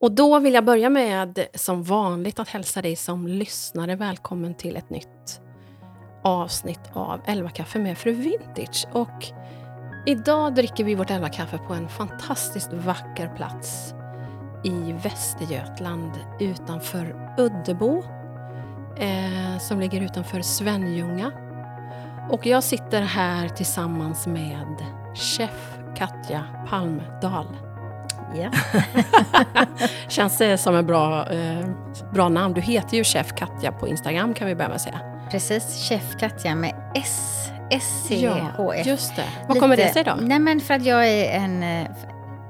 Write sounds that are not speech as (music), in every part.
Och då vill jag börja med, som vanligt, att hälsa dig som lyssnare välkommen till ett nytt avsnitt av 11 kaffe med Fru Vintage. Och idag dricker vi vårt 11 kaffe på en fantastiskt vacker plats i Västergötland utanför Uddebo eh, som ligger utanför Svenljunga. Och jag sitter här tillsammans med chef Katja Palmdahl. Ja. (laughs) Känns det som ett bra, eh, bra namn? Du heter ju chef Katja på Instagram kan vi börja med att säga. Precis, chef Katja med S. S-C-H-F. just det. Vad kommer det sig då? Nej men för att jag är en eh,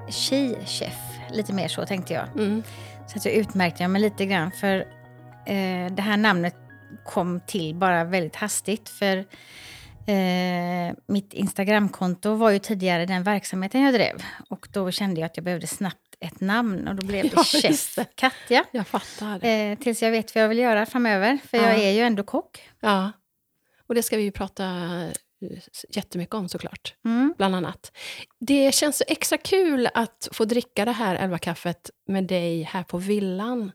tjejchef, lite mer så tänkte jag. Mm. Så att jag utmärkte jag mig lite grann för eh, det här namnet kom till bara väldigt hastigt. För eh, mitt Instagramkonto var ju tidigare den verksamheten jag drev. Och då kände jag att jag behövde snabbt ett namn och då blev det (laughs) Ja, Chef. Katja. Jag fattar. Eh, tills jag vet vad jag vill göra framöver, för jag Ja. är ju ändå kock. Ja. Och det ska vi ju prata eh, jättemycket om såklart. Mm. Bland annat. Det känns så extra kul att få dricka det här elva kaffet med dig här på villan.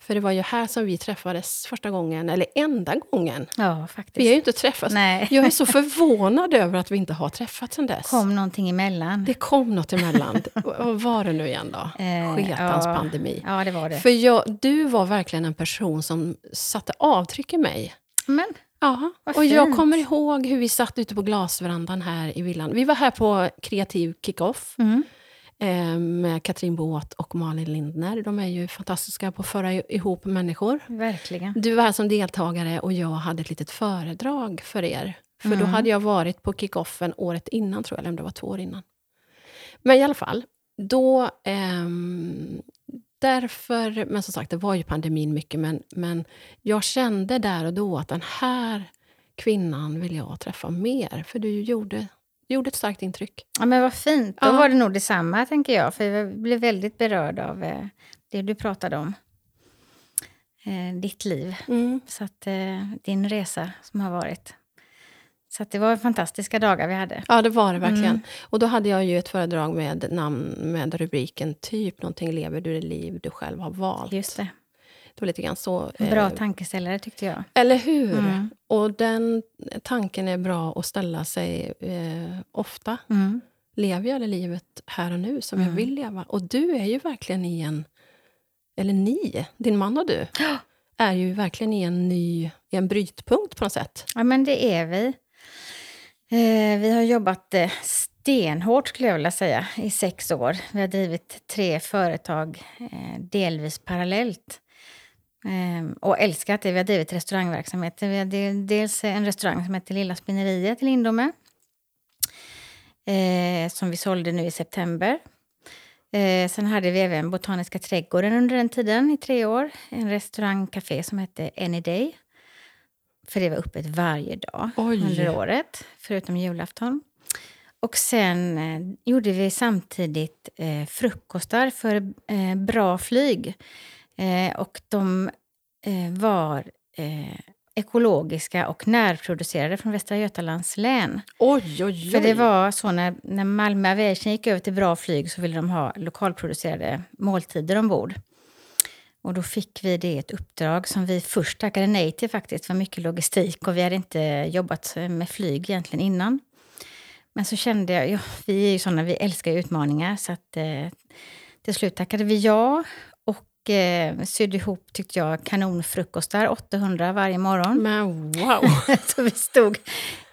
För det var ju här som vi träffades första gången, eller enda gången. Ja, faktiskt. Vi har ju inte träffats. Nej, Jag är så förvånad (laughs) över att vi inte har träffats sen dess. kom någonting emellan. Det kom något emellan. Vad var det nu igen då? (laughs) Eh, Sketans ja. pandemi. Ja, det var det. För jag, du var verkligen en person som satte avtryck i mig. Men, Ja, och jag fint. kommer ihåg hur vi satt ute på glasverandan här i villan. Vi var här på kreativ kick-off mm. Eh, med Katrin Båt och Malin Lindner. De är ju fantastiska på att föra ihop människor. Verkligen. Du var här som deltagare och jag hade ett litet föredrag för er. För då Mm. hade jag varit på kick-offen året innan, tror jag, eller om det var två år innan. Men i alla fall, då... ehm, därför, men som sagt, det var ju pandemin mycket, men, men jag kände där och då att den här kvinnan vill jag träffa mer, för du gjorde, du gjorde ett starkt intryck. Ja, men vad fint. Då Ja. var det nog detsamma, tänker jag. För jag blev väldigt berörd av eh, det du pratade om. Eh, ditt liv. Så att, eh, din resa som har varit. Så det var fantastiska dagar vi hade. Ja, det var det verkligen. Mm. Och då hade jag ju ett föredrag med namn med rubriken typ någonting lever du det liv du själv har valt. Just det. Det var lite grann så. Bra eh, tankeställare tyckte jag. Eller hur? Mm. Och den tanken är bra att ställa sig eh, ofta. Mm. Lever jag det livet här och nu som jag Mm. vill leva? Och du är ju verkligen i en... Eller ni, din man och du, (gasps) är ju verkligen i en ny i en brytpunkt på något sätt. Ja, men det är vi. Eh, vi har jobbat eh, stenhårt, skulle jag vilja säga, i sex år. Vi har drivit tre företag eh, delvis parallellt. Eh, och älskat det. Vi har drivit restaurangverksamheter. Vi har de- dels en restaurang som heter Lilla Spinneriet i Lindome. Eh, som vi sålde nu i september. Eh, sen hade vi även Botaniska trädgården under den tiden, i tre år. En restaurangcafé som hette Any Day. För det var öppet varje dag Oj. under året, förutom julafton. Och sen eh, gjorde vi samtidigt eh, frukostar för eh, bra flyg. Eh, och de eh, var eh, ekologiska och närproducerade från Västra Götalands län. Oj, oj, oj. För det var så när, när Malmö Aviation gick över till bra flyg så ville de ha lokalproducerade måltider ombord. Och då fick vi det ett uppdrag som vi först tackade nej till faktiskt för mycket logistik och vi hade inte jobbat med flyg egentligen innan. Men så kände jag, ja, vi är ju såna, vi älskar utmaningar så att eh, till slut tackade vi ja eh, sydde ihop, tyckte jag, kanonfrukostar, 800 varje morgon. Men wow! (laughs) så vi stod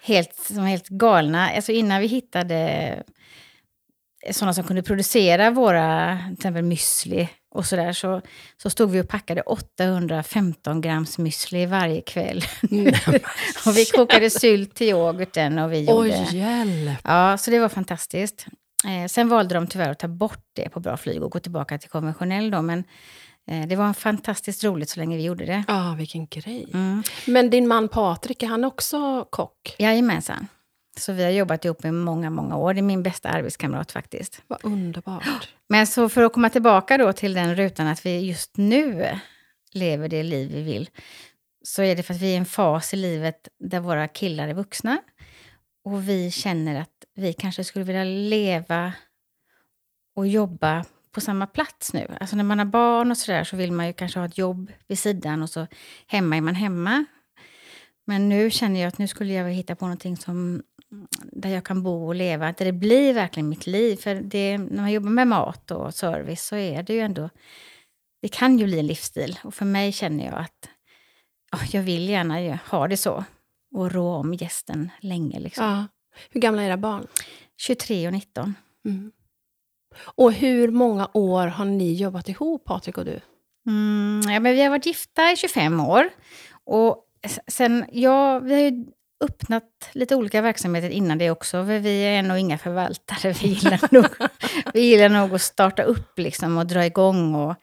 helt, som helt galna. Alltså innan vi hittade sådana som kunde producera våra till exempel müsli och sådär så, så stod vi och packade 815 grams müsli varje kväll. (laughs) och vi kokade sylt till yoghurten och vi gjorde... Oj, hjälp! Ja, så det var fantastiskt. Eh, sen valde de tyvärr att ta bort det på bra flyg och gå tillbaka till konventionell då, men eh, det var fantastiskt roligt så länge vi gjorde det. Ja, vilken grej. Mm. Men din man Patrik, är han också kock? Jajamensan. Så vi har jobbat ihop i många, många år. Det är min bästa arbetskamrat faktiskt. Vad underbart. (gasps) Men så för att komma tillbaka då till den rutan att vi just nu lever det liv vi vill så är det för att vi är i en fas i livet där våra killar är vuxna och vi känner att vi kanske skulle vilja leva och jobba på samma plats nu. Alltså när man har barn och sådär så vill man ju kanske ha ett jobb vid sidan och så hemma är man hemma. Men nu känner jag att nu skulle jag vilja hitta på någonting som, där jag kan bo och leva, där det blir verkligen mitt liv. För det, när man jobbar med mat och service så är det ju ändå, det kan ju bli en livsstil. Och för mig känner jag att oh, jag vill gärna ha det så och rå om gästen länge. Liksom. Ja. Hur gamla är era barn? 23 och 19. Mm. Och hur många år har ni jobbat ihop, Patrik och du? Mm, ja, men vi har varit gifta i 25 år. Och sen, ja, vi har ju öppnat lite olika verksamheter innan det också. För vi är nog inga förvaltare. Vi gillar (laughs) nog, vi gillar nog att starta upp liksom och dra igång och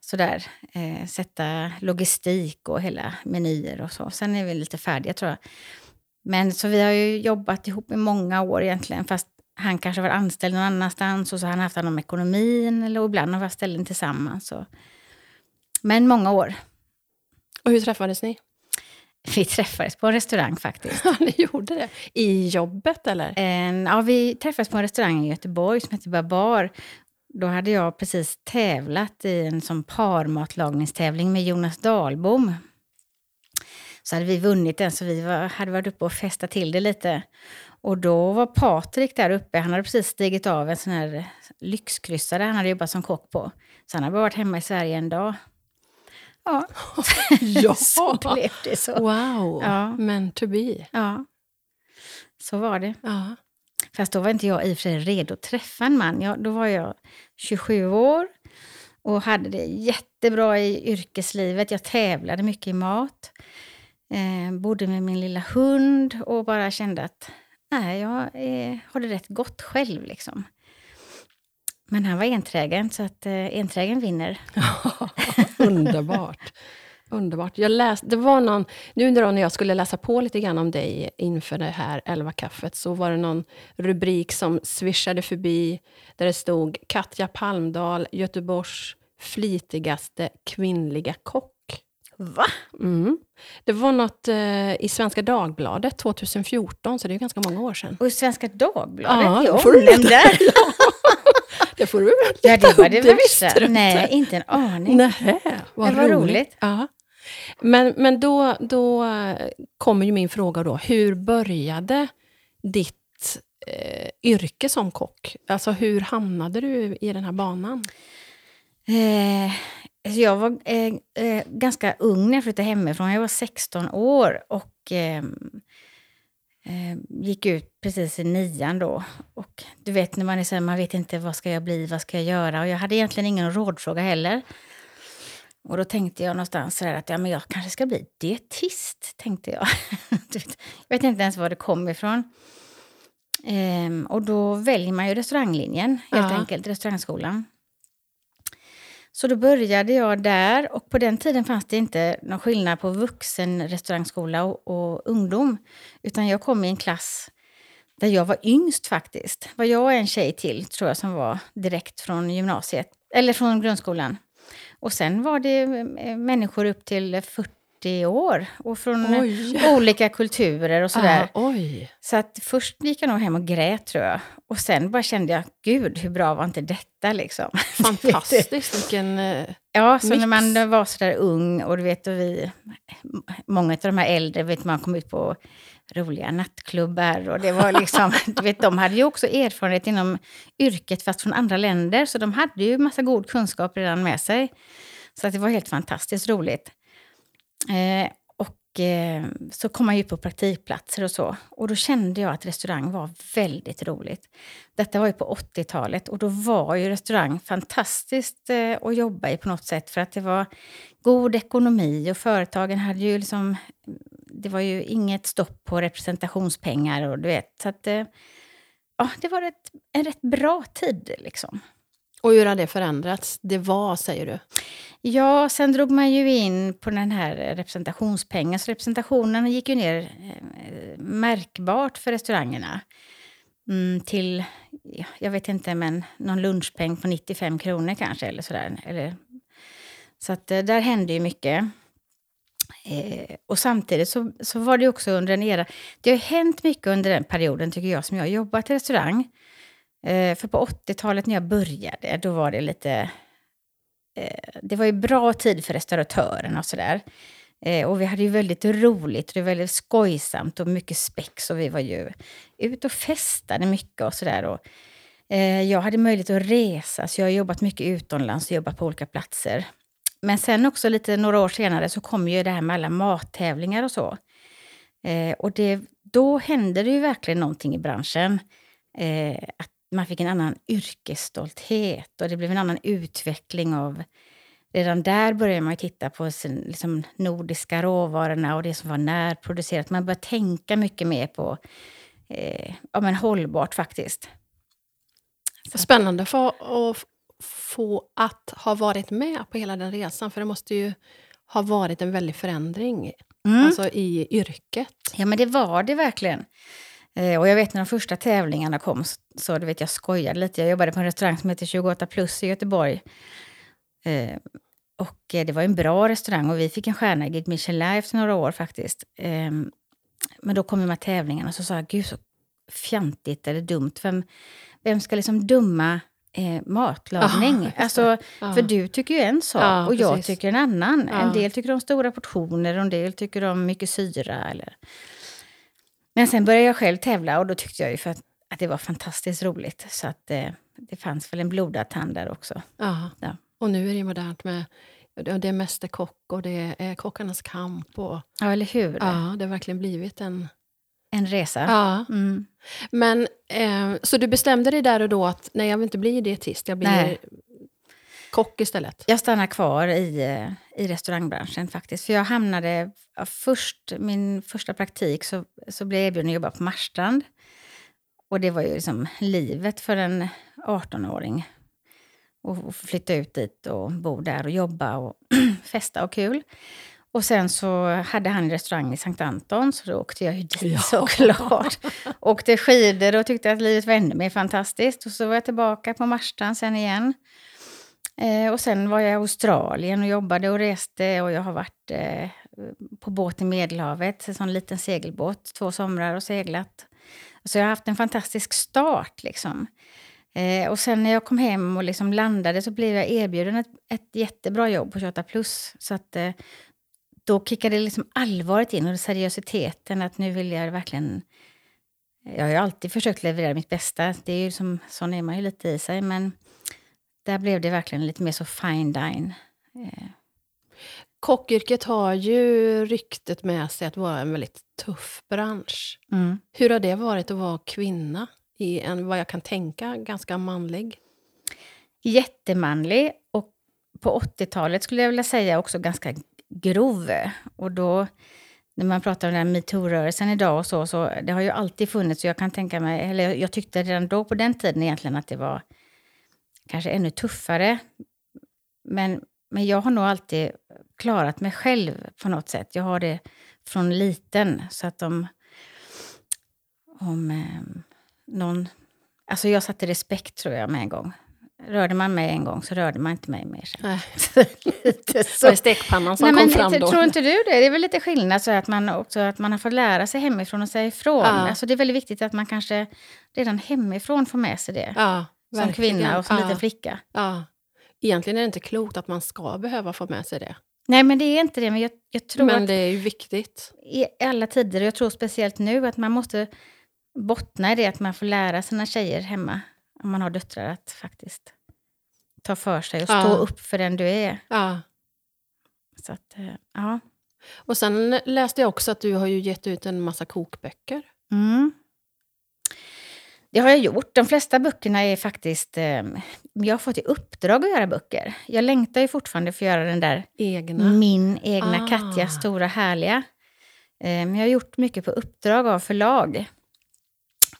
sådär. Eh, sätta logistik och hela menyer och så. Sen är vi lite färdiga tror jag. Men så vi har ju jobbat ihop i många år egentligen. Fast han kanske var anställd någon annanstans och så har han haft hand om ekonomin. Eller ibland har vi haft ställen tillsammans. Så. Men många år. Och hur träffades ni? Vi träffades på en restaurang faktiskt. (laughs) Ja, ni gjorde det? I jobbet eller? En, ja, vi träffades på en restaurang i Göteborg som heter Babar. Då hade jag precis tävlat i en sån parmatlagningstävling med Jonas Dahlbom. Så hade vi vunnit den, så vi var, hade varit uppe och festat till det lite. Och då var Patrik där uppe. Han hade precis stigit av en sån här lyxkryssare han hade jobbat som kock på. Så han hade bara varit hemma i Sverige en dag. Ja, (laughs) ja. (laughs) så blev det så. Wow, Ja. meant to be. Ja, så var det. Ja. Fast då var inte jag i och för sig redo att träffa en man. Jag, då var jag 27 år och hade det jättebra i yrkeslivet. Jag tävlade mycket i mat. Eh, bodde med min lilla hund och bara kände att nej, jag eh, har det rätt gott själv. Liksom. Men han var enträgen, så att eh, enträgen vinner. (laughs) Underbart. Underbart. Jag läste, det var någon, nu när jag skulle läsa på lite grann om dig inför det här 11 kaffet så var det någon rubrik som svischade förbi där det stod Katja Palmdahl, Göteborgs flitigaste kvinnliga kock. Va? Mm. Det var något eh, i Svenska Dagbladet 2014, så det är ganska många år sedan. Och i Svenska Dagbladet? Ja, Ja, då får du omnämnd veta. där. (laughs) Det får du väl Ja, det var det Det värsta. du. Nej, inte en aning. Nej, vad, Det var roligt. roligt. Ja. Men, men då, då eh, kommer ju min fråga då. Hur började ditt eh, yrke som kock? Alltså hur hamnade du i den här banan? Eh, alltså jag var eh, eh, ganska ung när jag flyttade hemifrån. Jag var 16 år och eh, gick ut precis i nian då. Och du vet när man är så här, man vet inte vad ska jag bli, vad ska jag göra? Och jag hade egentligen ingen rådfråga heller. Och då tänkte jag någonstans så där att ja, men jag kanske ska bli dietist, tänkte jag. (laughs) vet, jag vet inte ens var det kom ifrån. Ehm, och då väljer man ju restauranglinjen, helt Ja. enkelt, restaurangskolan. Så då började jag där och på den tiden fanns det inte någon skillnad på vuxen restaurangskola och, och ungdom. Utan jag kom i en klass där jag var yngst faktiskt. Var jag och en tjej till tror jag som var direkt från gymnasiet, eller från grundskolan. Och sen var det eh, människor upp till 40 år och från Oj. olika kulturer och sådär. Ah. Så att först gick jag nog hem och grät tror jag. Och sen bara kände jag, gud hur bra var inte detta liksom. (laughs) Fantastiskt. Vilken... eh, Ja, så Mix. när man var så där ung och du vet, och vi, många av de här äldre, vet man kom ut på roliga nattklubbar och det var liksom, (laughs) du vet, de hade ju också erfarenhet inom yrket fast från andra länder, så de hade ju massa god kunskap redan med sig. Så att det var helt fantastiskt roligt. Eh, och eh, så kom man ju på praktikplatser och så. Och då kände jag att restaurang var väldigt roligt. Detta var ju på 80-talet och då var ju restaurang fantastiskt eh, att jobba i på något sätt för att det var god ekonomi och företagen hade ju liksom... Det var ju inget stopp på representationspengar och du vet. Så att, eh, ja, det var ett, en rätt bra tid liksom. Och hur har det förändrats? Det var, säger du? Ja, sen drog man ju in på den här representationspengen. Så representationen gick ju ner eh, märkbart för restaurangerna. Mm, till, jag vet inte, men någon lunchpeng på 95 kronor kanske. Eller sådär. Eller, så att eh, där hände ju mycket. Eh, och samtidigt så, så var det också under en era... Det har hänt mycket under den perioden tycker jag som jag har jobbat i restaurang. Eh, för på 80-talet när jag började, då var det lite... Eh, det var ju bra tid för restauratörerna och sådär. Eh, och vi hade ju väldigt roligt, det var väldigt skojsamt och mycket spex. Och vi var ju ute och festade mycket och sådär. Eh, jag hade möjlighet att resa, så jag har jobbat mycket utomlands och jobbat på olika platser. Men sen också lite några år senare så kom ju det här med alla mattävlingar och så. Eh, och det, då hände det ju verkligen någonting i branschen. Eh, att man fick en annan yrkesstolthet och det blev en annan utveckling av... Redan där började man titta på sin, liksom, nordiska råvarorna och det som var närproducerat. Man började tänka mycket mer på eh, ja, men hållbart faktiskt. Spännande för att få att ha varit med på hela den resan, för det måste ju ha varit en väldig förändring mm. alltså i yrket. Ja, men det var det verkligen. Eh, och jag vet när de första tävlingarna kom, så, du vet, jag skojade lite. Jag jobbade på en restaurang som heter 28 plus i Göteborg. Eh, och eh, det var en bra restaurang och vi fick en stjärna i Guide Michelin efter några år faktiskt. Eh, men då kom de här tävlingarna och så sa jag, gud så fjantigt eller dumt. Vem, vem ska liksom döma eh, matlagning. Ah, alltså, ah. För du tycker ju en sak ah, och jag precis. tycker en annan. En del tycker om stora portioner och en del tycker om mycket syra. Eller... Men sen började jag själv tävla och då tyckte jag ju för att, att det var fantastiskt roligt. Så att eh, det fanns väl en blodad tand där också. Ja. Och nu är det modernt med det är Mästerkock och det är Kockarnas kamp. Och, ja, eller hur? Ja, det har verkligen blivit en en resa. Ja. Mm. Men, eh, så du bestämde dig där och då att nej, jag vill inte bli dietist, jag blir nej. Kock istället? Jag stannar kvar i, eh, i restaurangbranschen faktiskt. För jag hamnade, först, min första praktik så, så blev jag erbjuden att jobba på Marstrand. Och det var ju liksom livet för en 18-åring. Och flytta ut dit och bo där och jobba och (clears throat) festa och kul. Och sen så hade han en restaurang i Sankt Anton, så då åkte jag ju dit ja. (laughs) såklart. åkte skidor och tyckte att livet var ännu mer fantastiskt. Och så var jag tillbaka på Marstrand sen igen. Eh, och sen var jag i Australien och jobbade och reste och jag har varit eh, på båt i Medelhavet, en sån liten segelbåt, två somrar och seglat. Så jag har haft en fantastisk start liksom. Eh, och sen när jag kom hem och liksom landade så blev jag erbjuden ett, ett jättebra jobb på 28 plus. Så att, eh, då kickade liksom allvaret in och seriositeten. Att nu vill jag verkligen... Jag har ju alltid försökt leverera mitt bästa. Det är ju som, sån är man ju lite i sig. Men där blev det verkligen lite mer så fine dine. Eh. Kockyrket har ju ryktet med sig att vara en väldigt tuff bransch. Mm. Hur har det varit att vara kvinna i en, vad jag kan tänka, ganska manlig? Jättemanlig. Och på 80-talet skulle jag vilja säga också ganska grov. Och då, när man pratar om den metoo-rörelsen idag och så, så det har ju alltid funnits. Jag kan tänka mig, eller jag tyckte redan då på den tiden egentligen att det var kanske ännu tuffare. Men, men jag har nog alltid klarat mig själv på något sätt. Jag har det från liten. Så att om, om eh, någon... Alltså jag satte respekt tror jag med en gång. Rörde man mig en gång så rörde man inte mig mer sen. (laughs) lite så. Det stekpannan som Nej, kom men, fram då? Tror inte du det? Det är väl lite skillnad så att man också att man har fått lära sig hemifrån och säga ifrån. Ja. Alltså det är väldigt viktigt att man kanske redan hemifrån får med sig det. Ja, som kvinna och som ja. liten flicka. Ja. Egentligen är det inte klokt att man ska behöva få med sig det. Nej, men det är inte det. Men jag, jag tror men det är ju viktigt. I alla tider, och jag tror speciellt nu, att man måste bottna i det att man får lära sina tjejer hemma, om man har döttrar, att faktiskt ta för sig och stå ja. upp för den du är. Ja. Så att, eh, ja. Och sen läste jag också att du har ju gett ut en massa kokböcker. Mm. Det har jag gjort. De flesta böckerna är faktiskt... Eh, jag har fått i uppdrag att göra böcker. Jag längtar ju fortfarande för att göra den där egna. min egna ah. Katja, stora härliga. Eh, men jag har gjort mycket på uppdrag av förlag.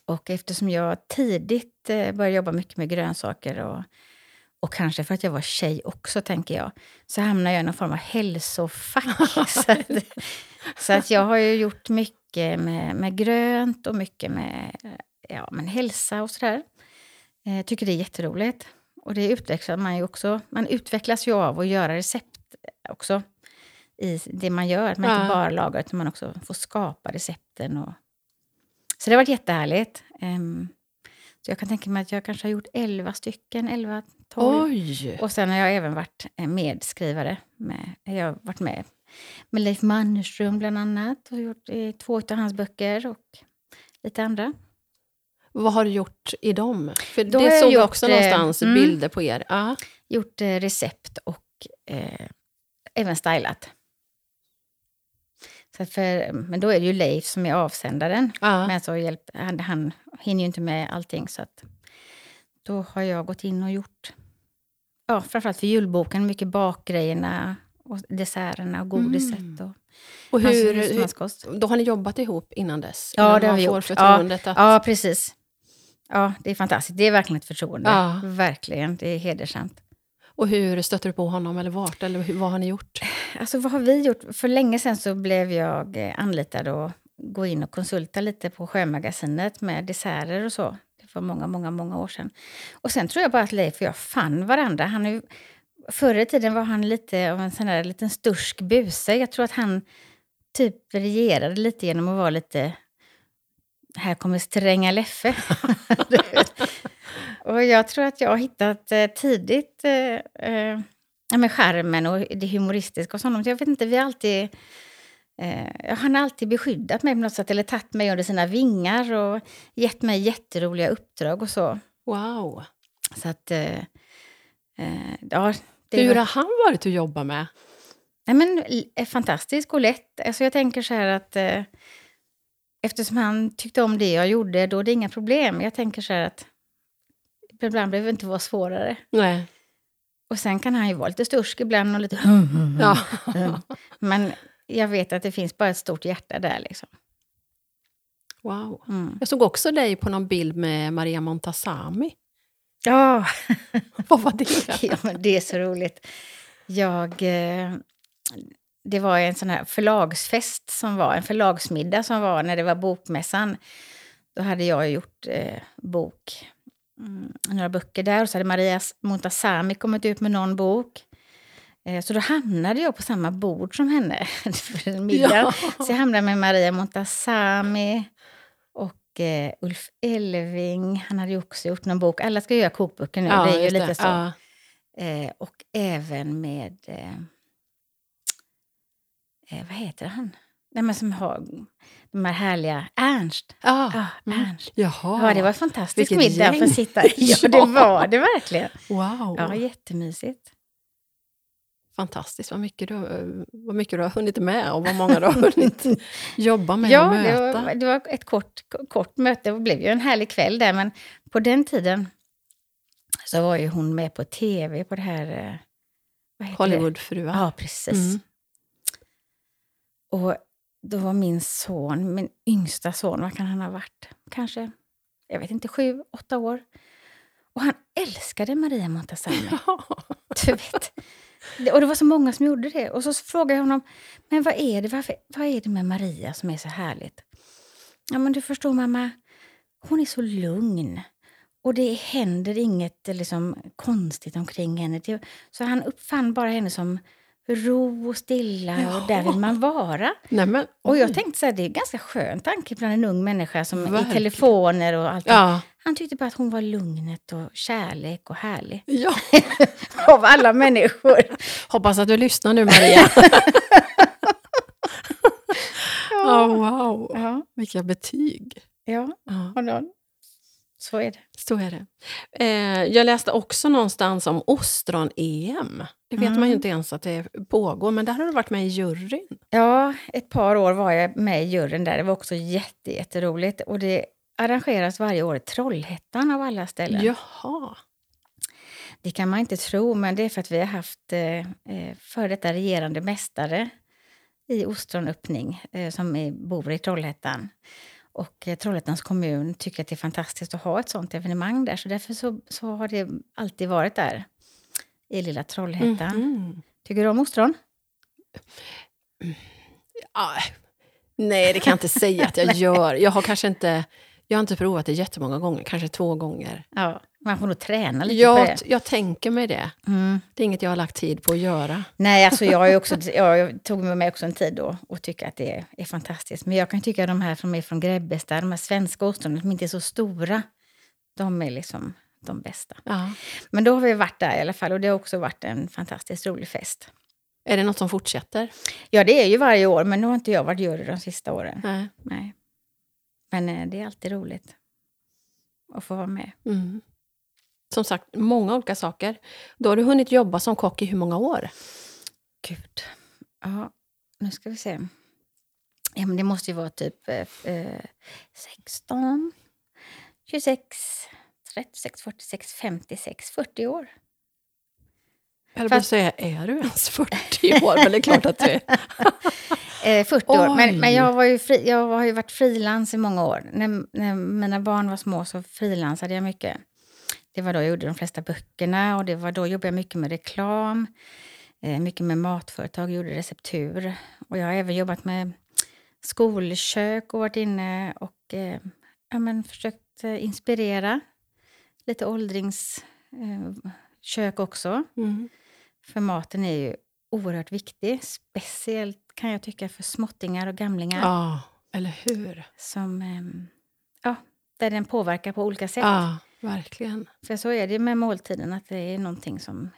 Och eftersom jag tidigt eh, började jobba mycket med grönsaker och och kanske för att jag var tjej också, tänker jag, så hamnade jag i någon form av hälsofack. (laughs) så, att, så att jag har ju gjort mycket med, med grönt och mycket med ja, men hälsa och sådär. Jag eh, tycker det är jätteroligt. Och det utvecklar man ju också. Man utvecklas ju av att göra recept också i det man gör. Man ja. inte bara lagar, utan man också får skapa recepten. Och... Så det har varit jättehärligt. Um, Jag kan tänka mig att jag kanske har gjort 11 stycken, 11, 12. Oj! Och sen har jag även varit eh, medskrivare. Med, jag har varit med med Leif Mannerström bland annat och gjort eh, två av hans böcker och lite andra. Vad har du gjort i dem? För Då det såg jag också eh, någonstans, mm. bilder på er. Ja. Gjort eh, recept och eh, även stylat. Så för, men då är det ju Leif som är avsändaren. Ja. Men så hjälp, han, han hinner ju inte med allting. Så att då har jag gått in och gjort, ja, framförallt för julboken, mycket bakgrejerna och desserterna och godiset. Mm. Och Och hur, hur, då har ni jobbat ihop innan dess? Ja, Innan det har vi gjort. förtroendet att... Ja, precis. Ja, det är fantastiskt. Det är verkligen ett förtroende. Ja. Verkligen, det är hedersamt. Och hur stötte du på honom, eller vart? Eller hur, vad har ni gjort? Alltså vad har vi gjort? För länge sedan så blev jag eh, anlitad att gå in och konsulta lite på Sjömagasinet med desserter och så. Det var många, många, många år sedan. Och sen tror jag bara att Leif och jag fann varandra. Han är, förr i tiden var han lite av en sån där liten stursk buse. Jag tror att han typ regerade lite genom att vara lite... Här kommer stränga Leffe. (laughs) Och jag tror att jag har hittat eh, tidigt eh, eh, med skärmen och det humoristiska hos honom. Jag vet inte, vi har alltid... Eh, han har alltid beskyddat mig på något sätt, eller tagit mig under sina vingar och gett mig jätteroliga uppdrag och så. Wow! Så att... Eh, eh, ja, Hur har han varit att jobba med? nej, men, fantastisk och lätt. Alltså, jag tänker så här att... Eh, eftersom han tyckte om det jag gjorde, då är det inga problem. Jag tänker så här att... Ibland behöver det inte vara svårare. Nej. Och sen kan han ju vara lite stursk ibland och lite... Ja. Men jag vet att det finns bara ett stort hjärta där. Liksom. Wow. Mm. Jag såg också dig på någon bild med Maria Montazami. Ja, (laughs) Vad var det? (laughs) ja men det är så roligt. Jag, eh, det var en sån här förlagsfest som var, en förlagsmiddag som var när det var bokmässan. Då hade jag gjort eh, bok, mm, några böcker där och så hade Maria Montazami kommit ut med någon bok. Eh, så då hamnade jag på samma bord som henne (laughs) för en middag. Ja. Så jag hamnade med Maria Montazami och eh, Ulf Elving. Han hade ju också gjort någon bok. Alla ska göra kokböcker nu, det är ju lite så. Ja. Eh, och även med... Eh, eh, vad heter han? Nej, men som har de här härliga... Ernst. Ja. Ja, Mm. Ernst. Jaha. Ja, det var en fantastisk Vilket middag för gäng. att sitta (laughs) Ja, det var det verkligen. Wow. Ja, jättemysigt. Fantastiskt vad mycket, du, har- vad mycket du har hunnit med och vad många du har hunnit (laughs) jobba med Ja, och det möta. var, det var ett kort, kort möte. Det blev ju en härlig kväll där, men på den tiden så var ju hon med på tv på det här... eh, det? Hollywoodfruar. Ja, precis. Mm. Och då var min son, min yngsta son, vad kan han ha varit? Kanske, jag vet inte, sju, åtta år. Och han älskade Maria Montazami. (laughs) Ja. Du vet. Och det var så många som gjorde det. Och så frågade jag honom, men vad är det, varför, vad är det med Maria som är så härligt? Ja, men du förstår mamma, hon är så lugn. Och det händer inget liksom, konstigt omkring henne. Så han uppfann bara henne som ro och stilla och där vill man vara. Nej, men, Och jag tänkte så här, det är en ganska skön tanke bland en ung människa som i Verkligen. telefoner och allt. Ja. Han tyckte bara att hon var lugnet och kärlek och härlig. ja. (laughs) Av alla människor. Hoppas att du lyssnar nu, Maria. (laughs) Ja, wow. Ja, Vilka betyg. ja. Ja, så är det. så är det. Eh, jag läste också någonstans om ostron-EM. Det vet Mm. man ju inte ens att det pågår, men där har du varit med i juryn. Ja, ett par år var jag med i juryn där. Det var också jätte, jätteroligt. Och det arrangeras varje år i Trollhättan av alla ställen. Jaha. Det kan man inte tro, men det är för att vi har haft eh, eh, före detta regerande mästare i ostronöppning eh, som är, bor i Trollhättan. Och eh, Trollhättans kommun tycker att det är fantastiskt att ha ett sånt evenemang där. Så därför så, så har det alltid varit där i lilla Trollhättan. Mhm. Tycker du om ostron? Ah, nej, det kan jag inte säga att jag (laughs) gör. Jag har kanske inte, jag har inte provat det jättemånga gånger, kanske två gånger. Ja, man får nog träna lite på Jag, det. jag tänker mig det. Mm. Det är inget jag har lagt tid på att göra. Nej, alltså jag, ju också, (laughs) jag tog med mig också en tid då och tycker att det är, är fantastiskt. Men jag kan tycka att de här som är från Grebbestad, de här svenska ostronen, som inte är så stora, De är liksom de bästa. Ja. Men då har vi varit där i alla fall och det har också varit en fantastiskt rolig fest. Är det något som fortsätter? Ja, det är ju varje år, men nu har inte jag varit jury de sista åren. Nej. Nej. Men eh, det är alltid roligt att få vara med. Mm. Som sagt, många olika saker. Då har du hunnit jobba som kock i hur många år? Gud. Ja, nu ska vi se. Ja, men det måste ju vara typ eh, eh, 16, 26, 36, 46, 56, 40 år. Jag Fast- säga, är du ens 40 år? Men det är klart att du är. (laughs) Eh, 40 år. Men, Oj. men jag, var ju fri, jag har ju varit frilans i många år. När, när mina barn var små så frilansade jag mycket. Det var då jag gjorde de flesta böckerna och det var då jag jobbade jag mycket med reklam. Eh, mycket med matföretag, gjorde receptur. Och jag har även jobbat med skolkök och varit inne och eh, ja, men försökt eh, inspirera. Lite åldringskök eh, kök också. Mm. För maten är ju oerhört viktig. Speciellt kan jag tycka för småttingar och gamlingar. Ja, eller hur? Som, ja, där den påverkar på olika sätt. Ja, verkligen. För så är det med måltiden, att det är någonting som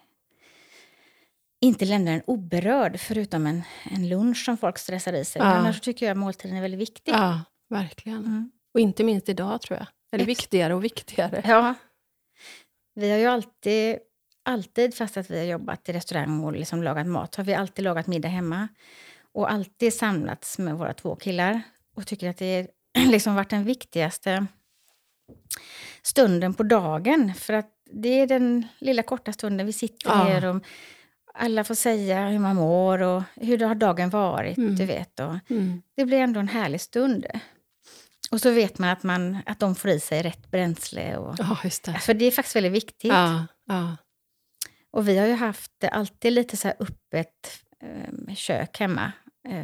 inte lämnar en oberörd, förutom en, en lunch som folk stressar i sig. Ja. Men annars tycker jag att måltiden är väldigt viktig. Ja, verkligen. Mm. Och inte minst idag, tror jag. Det Ex- viktigare och viktigare? Ja. Vi har ju alltid, alltid, fast att vi har jobbat i restaurang och liksom lagat mat, har vi alltid lagat middag hemma. Och alltid samlats med våra två killar. Och tycker att det är (clears throat) liksom varit den viktigaste stunden på dagen. För att det är den lilla korta stunden vi sitter Ja. ner och alla får säga hur man mår och hur har dagen varit. Mm. Du vet. Och Mm. det blir ändå en härlig stund. Och så vet man att, man, att de får i sig rätt bränsle. Och, Ja, det. för det är faktiskt väldigt viktigt. Ja, ja. Och vi har ju haft alltid lite så här öppet eh, kök hemma. Eh,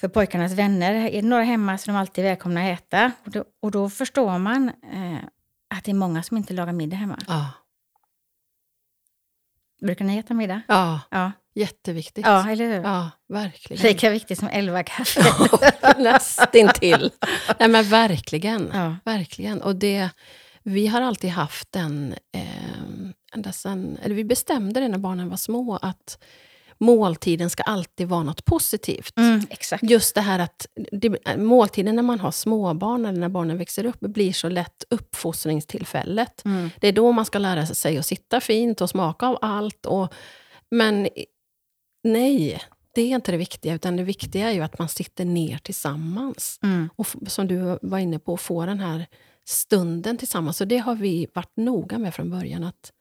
för pojkarnas vänner. Är det några hemma så är de alltid välkomna att äta. Och då, och då förstår man eh, att det är många som inte lagar middag hemma. ja. Brukar ni äta middag? ja. Ja, Jätteviktigt. ja eller hur? Ja, verkligen. Lika viktigt som elva kaffe. (laughs) Nästintill. Nej men verkligen. Ja. Verkligen. Och det, vi har alltid haft den, eh, ända sen, eller vi bestämde det när barnen var små, att måltiden ska alltid vara något positivt. Mm, exakt. Just det här att det, måltiden när man har småbarn eller när barnen växer upp blir så lätt uppfostringstillfället. Mm. Det är då man ska lära sig att sitta fint och smaka av allt. Och, men nej, det är inte det viktiga. Utan det viktiga är ju att man sitter ner tillsammans. Mm. Och som du var inne på, få den här stunden tillsammans. Och det har vi varit noga med från början. Att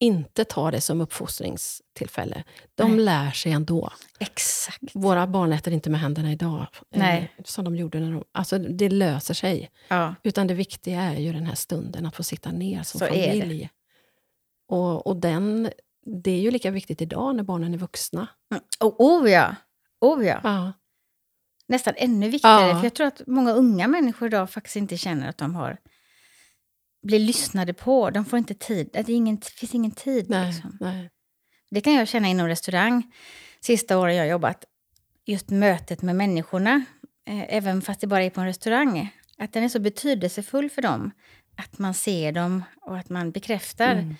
inte ta det som uppfostringstillfälle. De Nej. lär sig ändå. Exakt. Våra barn äter inte med händerna idag, eh, Nej. som de gjorde när de... Alltså, det löser sig. Ja. Utan det viktiga är ju den här stunden, att få sitta ner som Så familj. Och, och den, det är ju lika viktigt idag när barnen är vuxna. Mm. Oh, oh ja. Oh ja. Ja, Nästan ännu viktigare. Ja. För jag tror att många unga människor idag faktiskt inte känner att de har blir lyssnade på. De får inte tid. Det ingen, finns ingen tid. nej, Liksom. nej. Det kan jag känna inom restaurang. Sista åren jag jobbat. Just mötet med människorna. Eh, även fast det bara är på en restaurang. Att den är så betydelsefull för dem. Att man ser dem och att man bekräftar. Mm.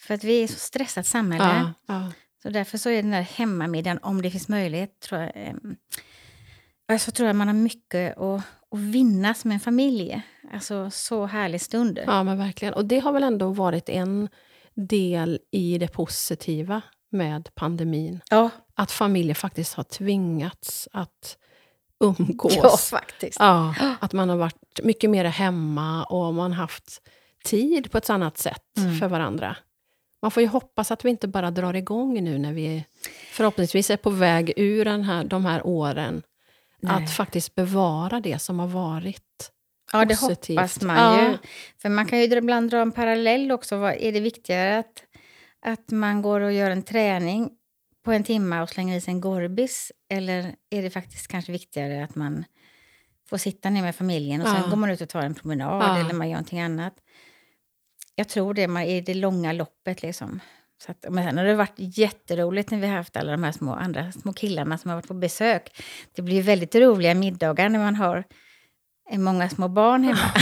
För att vi är ett så stressat samhälle. Ja, ja. Så därför så är den där hemmamiddagen, om det finns möjlighet, tror jag, ja, så tror jag man har mycket att, att vinna som en familj. Alltså så härlig stund. ja, men verkligen. Och det har väl ändå varit en del i det positiva med pandemin. Ja, Att familjer faktiskt har tvingats att umgås. ja faktiskt. Ja, att man har varit mycket mer hemma och man har haft tid på ett annat sätt Mm. för varandra. Man får ju hoppas att vi inte bara drar igång nu när vi förhoppningsvis är på väg ur den här, de här åren. Nej. Att faktiskt bevara det som har varit. Ja, det positivt. hoppas man Ja. ju. För man kan ju ibland dra en parallell också. Vad, är det viktigare att, att man går och gör en träning på en timme och slänger i sig en gorbis? Eller är det faktiskt kanske viktigare att man får sitta ner med familjen och sen Ja. går man ut och tar en promenad Ja. eller man gör någonting annat? Jag tror det man, i det långa loppet. Liksom. Så att, men sen har det varit jätteroligt när vi har haft alla de här små, andra små killarna som har varit på besök. Det blir väldigt roliga middagar när man har eh, många små barn hemma.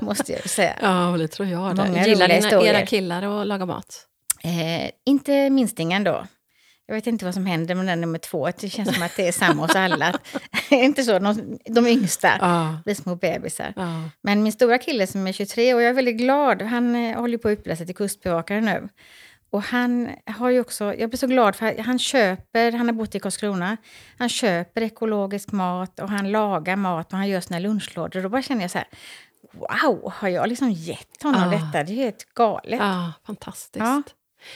(laughs) måste jag säga. Ja, det tror jag. Många Gillar dina, era killar att laga mat? Eh, inte minstingen då. Jag vet inte vad som händer med den nummer två. Det känns som att det är samma hos alla. inte så, de, de yngsta Ja. blir små bebisar. ja. Men min stora kille som är 23 och jag är väldigt glad, han eh, håller på att utbilda sig till kustbevakare nu. Och han har ju också, jag blir så glad för han köper, han har bott i Karlskrona, han köper ekologisk mat och han lagar mat och han gör sina lunchlådor. Då bara känner jag så här, wow, har jag liksom gett honom Ah. detta? Det är helt galet. Ja, fantastiskt. Ja.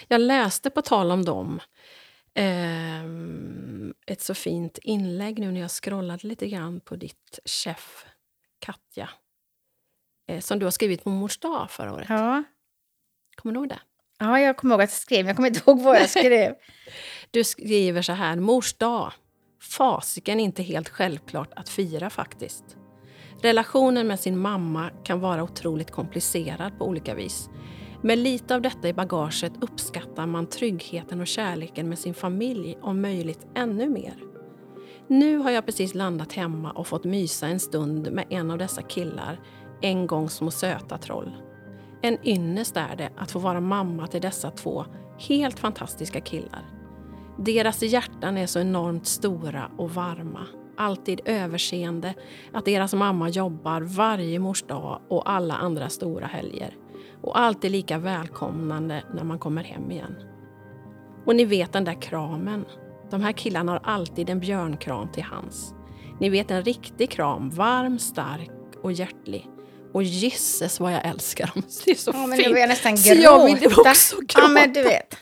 Jag läste på tal om dem ehm, ett så fint inlägg nu när jag scrollade lite grann på ditt chef Katja. Eh, som du har skrivit på mors dag förra året. Ja. Kommer du ihåg det? ja, jag kommer ihåg att jag skrev, jag kommer inte ihåg vad jag skrev. (laughs) Du skriver så här, mors dag. Fasiken inte helt självklart att fira faktiskt. Relationen med sin mamma kan vara otroligt komplicerad på olika vis. Med lite av detta i bagaget uppskattar man tryggheten och kärleken med sin familj om möjligt ännu mer. Nu har jag precis landat hemma och fått mysa en stund med en av dessa killar, en gång små söta troll. En ynnest är det att få vara mamma till dessa två helt fantastiska killar. Deras hjärtan är så enormt stora och varma. Alltid överseende att deras mamma jobbar varje mors dag och alla andra stora helger. Och alltid lika välkomnande när man kommer hem igen. Och ni vet den där kramen. De här killarna har alltid en björnkram till hands. Ni vet en riktig kram, varm, stark och hjärtlig. Och gisses vad jag älskar dem. (laughs) Det är så Ja, men nu fint. vill jag nästan Så jag vill gråta. också Ja, men gråta. du vet.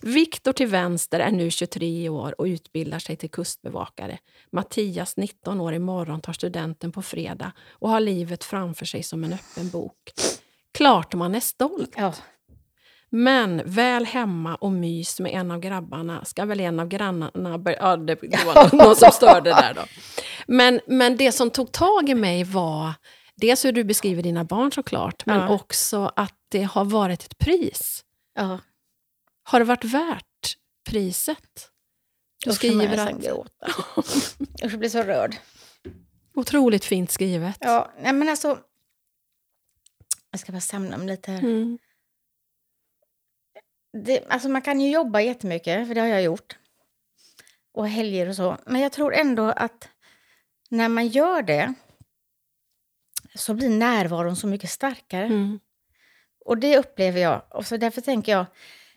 Viktor till vänster är nu 23 år och utbildar sig till kustbevakare. Mattias, 19 år, imorgon tar studenten på fredag och har livet framför sig som en öppen bok. Klart man är stolt. Ja. Men väl hemma och mys med en av grabbarna ska väl en av grannarna... Ja, det, det (laughs) var någon som störde där då. Men, men det som tog tag i mig var dels hur du beskriver dina barn såklart, men Ja. också att det har varit ett pris. ja. Har det varit värt priset? Du jag skriver att... gråta. Usch, jag blir så rörd. Otroligt fint skrivet. Ja, nej men alltså... Jag ska bara samla mig lite här. Mm. Det, alltså man kan ju jobba jättemycket, för det har jag gjort. Och helger och så. Men jag tror ändå att när man gör det så blir närvaron så mycket starkare. Mm. Och det upplever jag. Och så därför tänker jag,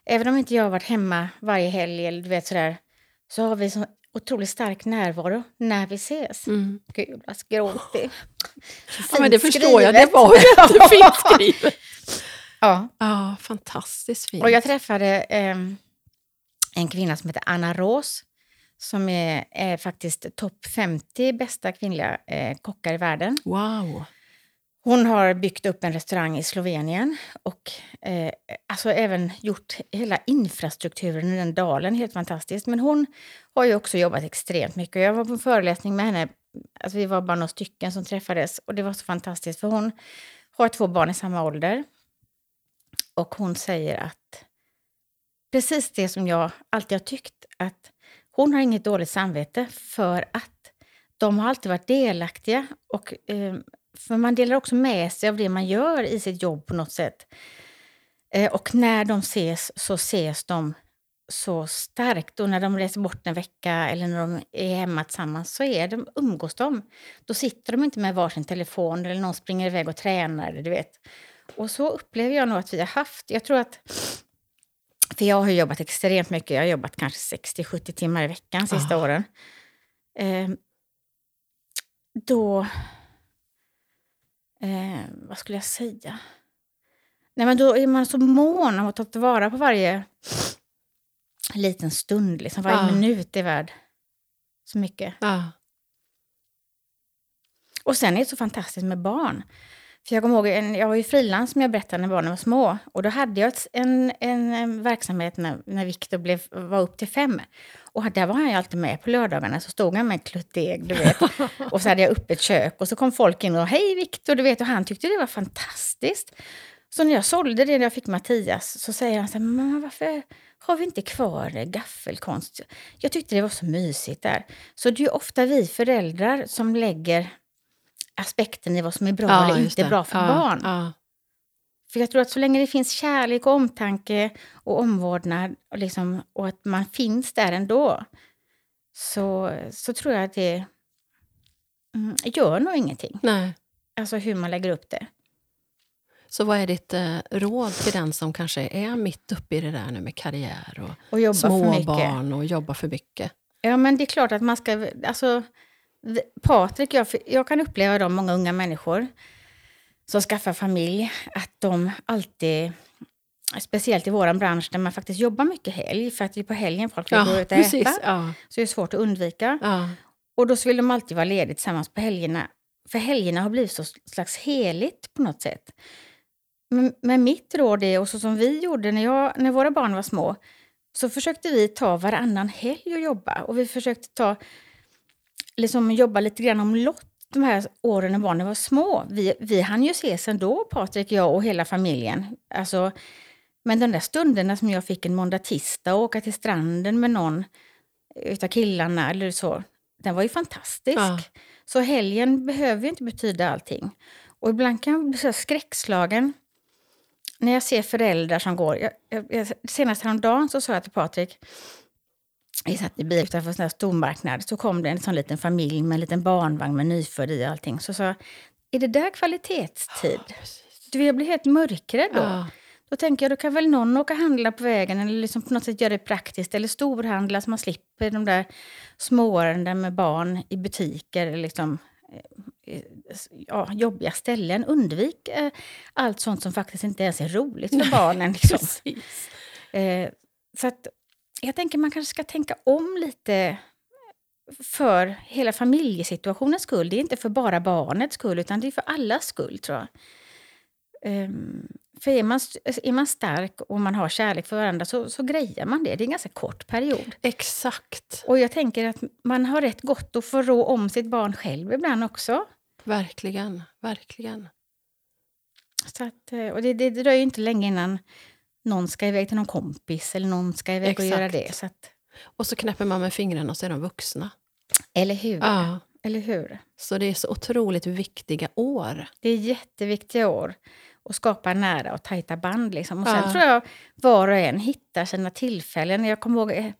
även om inte jag har varit hemma varje helg eller du vet sådär, så har vi så otroligt stark närvaro när vi ses. Mm. Gud, vad gråtig. Ja, men det förstår jag. Det skrivet. var jättefint skrivet. (laughs) Ja, Ja, fantastiskt fint. och jag träffade ehm, en kvinna som heter Anna Rås som är, är faktiskt topp 50 bästa kvinnliga eh, kockar i världen. Wow. Hon har byggt upp en restaurang i Slovenien och eh, alltså även gjort hela infrastrukturen i den dalen. Helt fantastiskt. Men hon har ju också jobbat extremt mycket. Jag var på en föreläsning med henne. Alltså vi var bara några stycken som träffades och det var så fantastiskt för hon har två barn i samma ålder. Och hon säger att precis det som jag alltid har tyckt att hon har inget dåligt samvete för att de har alltid varit delaktiga och eh, för man delar också med sig av det man gör i sitt jobb på något sätt. Eh, och när de ses så ses de så starkt. Och när de reser bort en vecka eller när de är hemma tillsammans så är de, umgås de. Då sitter de inte med varsin telefon eller någon springer iväg och tränar. Du vet. Och så upplever jag nog att vi har haft. Jag tror att för jag har jobbat extremt mycket. Jag har jobbat kanske 60-70 timmar i veckan de sista Ah. åren. Eh, då... Eh, vad skulle jag säga? Nej, men då är man så mån om att ta tillvara på varje liten stund. Liksom. Varje Ja. minut är värd så mycket. Ja. Och sen är det så fantastiskt med barn. För jag kommer ihåg, en, jag var ju frilans som jag berättade när barnen var små. Och då hade jag ett, en, en, en verksamhet när, när Viktor blev, var upp till fem. Och där var han ju alltid med på lördagarna. Så stod han med en klutt deg, du vet. (laughs) Och så hade jag öppet kök. Och så kom folk in och hej Viktor, du vet. Och han tyckte det var fantastiskt. Så när jag sålde det när jag fick Mattias så säger han så här, mamma varför har vi inte kvar gaffelkonst? Jag tyckte det var så mysigt där. Så det är ju ofta vi föräldrar som lägger aspekten i vad som är bra Ja, eller inte det. bra för ja, barn. Ja, För jag tror att så länge det finns kärlek och omtanke och omvårdnad och, liksom, och att man finns där ändå så, så tror jag att det mm, gör nog ingenting. nej. Alltså hur man lägger upp det. Så vad är ditt eh, råd till den som kanske är mitt uppe i det där nu med karriär och Och småbarn och jobba för mycket? Ja, men det är klart att man ska... Alltså, Patrik, jag, jag kan uppleva de många unga människor som skaffar familj, att de alltid, speciellt i vår bransch där man faktiskt jobbar mycket helg, för att det är på helgen folk vill gå ut och precis. äta, Ja, så det är svårt att undvika. ja, Och då vill de alltid vara lediga tillsammans på helgerna. För helgerna har blivit så slags heligt på något sätt. Men, men mitt råd är, och så som vi gjorde när, jag, när våra barn var små, så försökte vi ta varannan helg och jobba. Och vi försökte ta, liksom jobba lite grann om lott de här åren när barnen var små. Vi, vi hann ju ses ändå, Patrik, jag och hela familjen. Alltså, men de där stunderna som jag fick en måndag, tisdag och åka till stranden med någon utav killarna eller så, den var ju fantastisk. Ja. Så helgen behöver ju inte betyda allting. Och ibland kan jag bli så skräckslagen när jag ser föräldrar som går... Jag, jag, senast häromdagen så sa jag till Patrik, vi satt i bil utanför en sån här stormarknad, så kom det en sån liten familj med en liten barnvagn med nyfödd i och allting. Så sa är det där kvalitetstid? precis. Du, jag blir helt mörkrädd då. Ja, Då tänker jag, då kan väl någon åka och handla på vägen eller liksom på något sätt göra det praktiskt. Eller storhandla så man slipper de där småärenden med barn i butiker. eller Liksom, eh, ja, jobbiga ställen. Undvik eh, allt sånt som faktiskt inte ens är roligt för barnen. Liksom. Eh, så att jag tänker man kanske ska tänka om lite för hela familjesituationens skull. Det är inte för bara barnets skull, utan det är för allas skull, tror jag. Ehm, för är man, är man stark och man har kärlek för varandra så, så grejar man det. Det är en ganska kort period. Exakt. Och jag tänker att man har rätt gott att få rå om sitt barn själv ibland också. Verkligen. Verkligen. Så att, eh, och det, det dröjer ju inte länge innan någon ska iväg till någon kompis eller någon ska iväg och göra Exakt. det. Så att, Och så knäpper man med fingrarna och så är de vuxna. eller hur? Ja. Eller hur? Så det är så otroligt viktiga år. Det är jätteviktiga år att skapa nära och tajta band. Liksom. Och sen Ja. tror jag var och en hittar sina tillfällen. Jag kommer ihåg eh,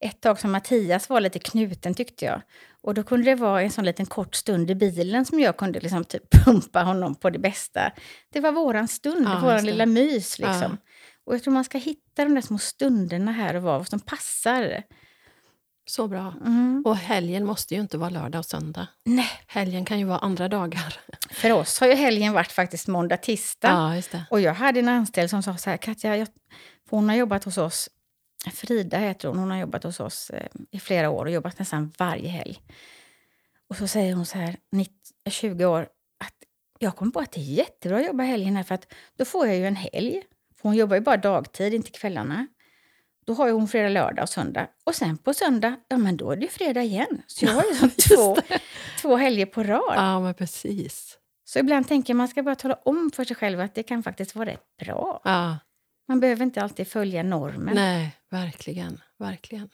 ett tag som Mattias var lite knuten tyckte jag. Och då kunde det vara en sån liten kort stund i bilen som jag kunde liksom typ (laughs) pumpa honom på det bästa. Det var våran stund, Ja, våran lilla mys. Liksom. Ja. Och jag tror man ska hitta de där små stunderna här och var som passar. Så bra. Mm. Och helgen måste ju inte vara lördag och söndag. Nej, Helgen kan ju vara andra dagar. (laughs) för oss har ju helgen varit faktiskt måndag, tisdag. Ja, just det. Och jag hade en anställd som sa så här, Katja, jag, hon har jobbat hos oss, Frida heter hon, hon har jobbat hos oss eh, i flera år och jobbat nästan varje helg. Och så säger hon så här, 19, 20 år, att jag kom på att det är jättebra att jobba helgen här för att då får jag ju en helg. För hon jobbar ju bara dagtid, inte kvällarna. Då har hon fredag, lördag och söndag. Och sen på söndag, ja men då är det ju fredag igen. Så jag har ju två, två helger på rad. Ja, men precis. Så ibland tänker man ska bara tala om för sig själv att det kan faktiskt vara rätt bra. Ja, Man behöver inte alltid följa normen. nej, verkligen. verkligen.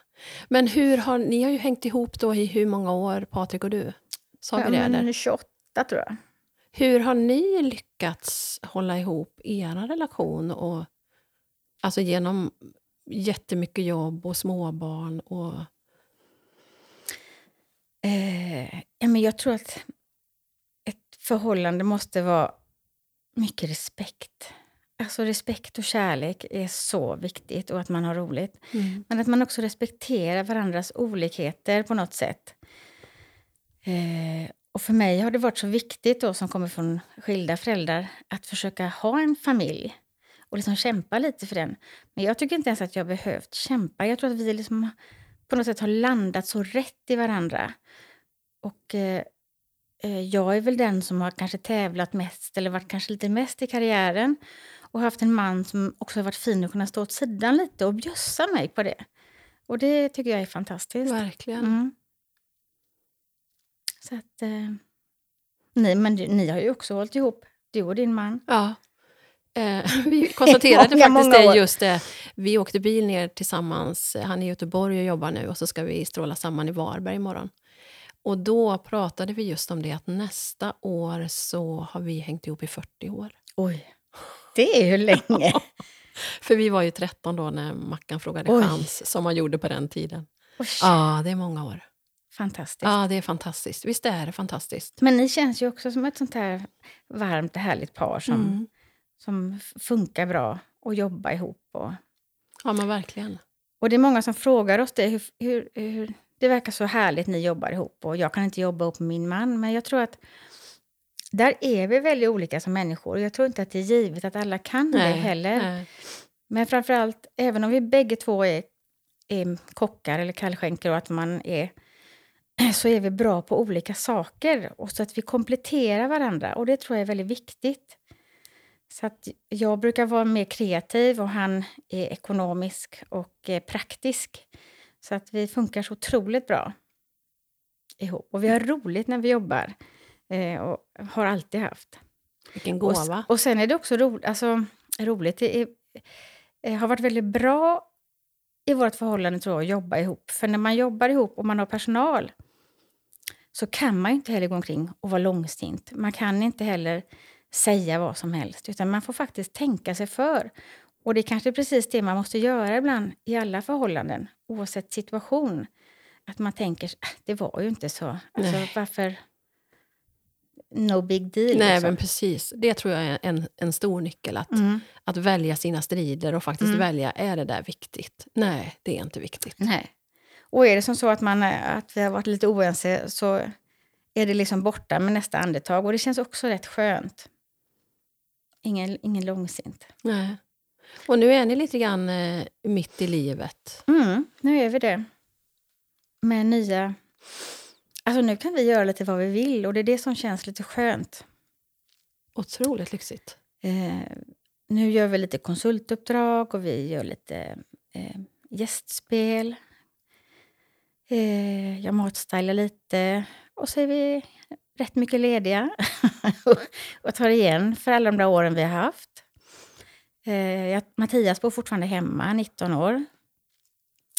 Men hur har, ni har ju hängt ihop då i hur många år, Patrik och du? Sa vi Ja, det? men Eller? 28 tror jag. Hur har ni lyckats hålla ihop er relation? Och, alltså genom jättemycket jobb och småbarn. Och, Eh, ja, men jag tror att ett förhållande måste vara mycket respekt. Alltså respekt och kärlek är så viktigt och att man har roligt. Men att man också respekterar varandras olikheter på något sätt. Eh, och för mig har det varit så viktigt då som kommer från skilda föräldrar att försöka ha en familj och liksom kämpa lite för den. Men jag tycker inte ens att jag har behövt kämpa. Jag tror att vi liksom på något sätt har landat så rätt i varandra. Och eh, eh, jag är väl den som har kanske tävlat mest eller varit kanske lite mest i karriären och haft en man som också har varit fin att kunna stå åt sidan lite och bjussa mig på det. Och det tycker jag är fantastiskt. Verkligen. Mm. Så att... Eh, ni, men du, ni har ju också hållit ihop, du och din man. Ja. Eh, (laughs) vi (laughs) konstaterade Många, faktiskt många det just det. Vi åkte bil ner tillsammans. Han är i Göteborg och jobbar nu och så ska vi stråla samman i Varberg imorgon. Och då pratade vi just om det att nästa år så har vi hängt ihop i 40 år. Oj, det är ju länge. (laughs) För vi var ju 13 då när Mackan frågade Oj. chans, som man gjorde på den tiden. Ja, det är många år. Fantastiskt. Ja, det är fantastiskt. Visst är det fantastiskt? Men ni känns ju också som ett sånt här varmt och härligt par som, Mm. som funkar bra och jobbar ihop. Och, Ja, men verkligen. och det är många som frågar oss det. Hur, hur, hur, det verkar så härligt ni jobbar ihop och jag kan inte jobba ihop med min man. Men jag tror att där är vi väldigt olika som människor. Jag tror inte att det är givet att alla kan det heller. nej. Men framförallt, även om vi bägge två är, är kockar eller kallskänker och att man är (clears throat) så är vi bra på olika saker och så att vi kompletterar varandra. Och det tror jag är väldigt viktigt. Så att jag brukar vara mer kreativ och han är ekonomisk och eh, praktisk. Så att vi funkar så otroligt bra ihop. Och vi har roligt när vi jobbar. Eh, och har alltid haft. Vilken Och, gåva. och sen är det också ro, alltså, roligt. Det är, eh, har varit väldigt bra i vårt förhållande tror jag, att jobba ihop. För när man jobbar ihop och man har personal så kan man inte heller gå omkring och vara långsint. Man kan inte heller säga vad som helst, utan man får faktiskt tänka sig för. Och det är kanske precis det man måste göra ibland i alla förhållanden, oavsett situation. Att man tänker, "Äh, det var ju inte så. Alltså, Nej. varför... No big deal. Nej, liksom. men precis. Det tror jag är en, en stor nyckel. Att, Mm. att välja sina strider och faktiskt Mm. välja, är det där viktigt? Nej, det är inte viktigt. Nej. Och är det som så att, man, att vi har varit lite oense så är det liksom borta med nästa andetag. Och det känns också rätt skönt. Ingen, ingen långsint. Nej. Och nu är ni lite grann eh, mitt i livet. Mm, nu är vi det. Med nya... Alltså nu kan vi göra lite vad vi vill och det är det som känns lite skönt. Otroligt lyxigt. Eh, nu gör vi lite konsultuppdrag och vi gör lite eh, gästspel. Eh, jag matstylar lite och så är vi rätt mycket lediga (laughs) och tar igen för alla de där åren vi har haft. Eh, Mattias bor fortfarande hemma, 19 år.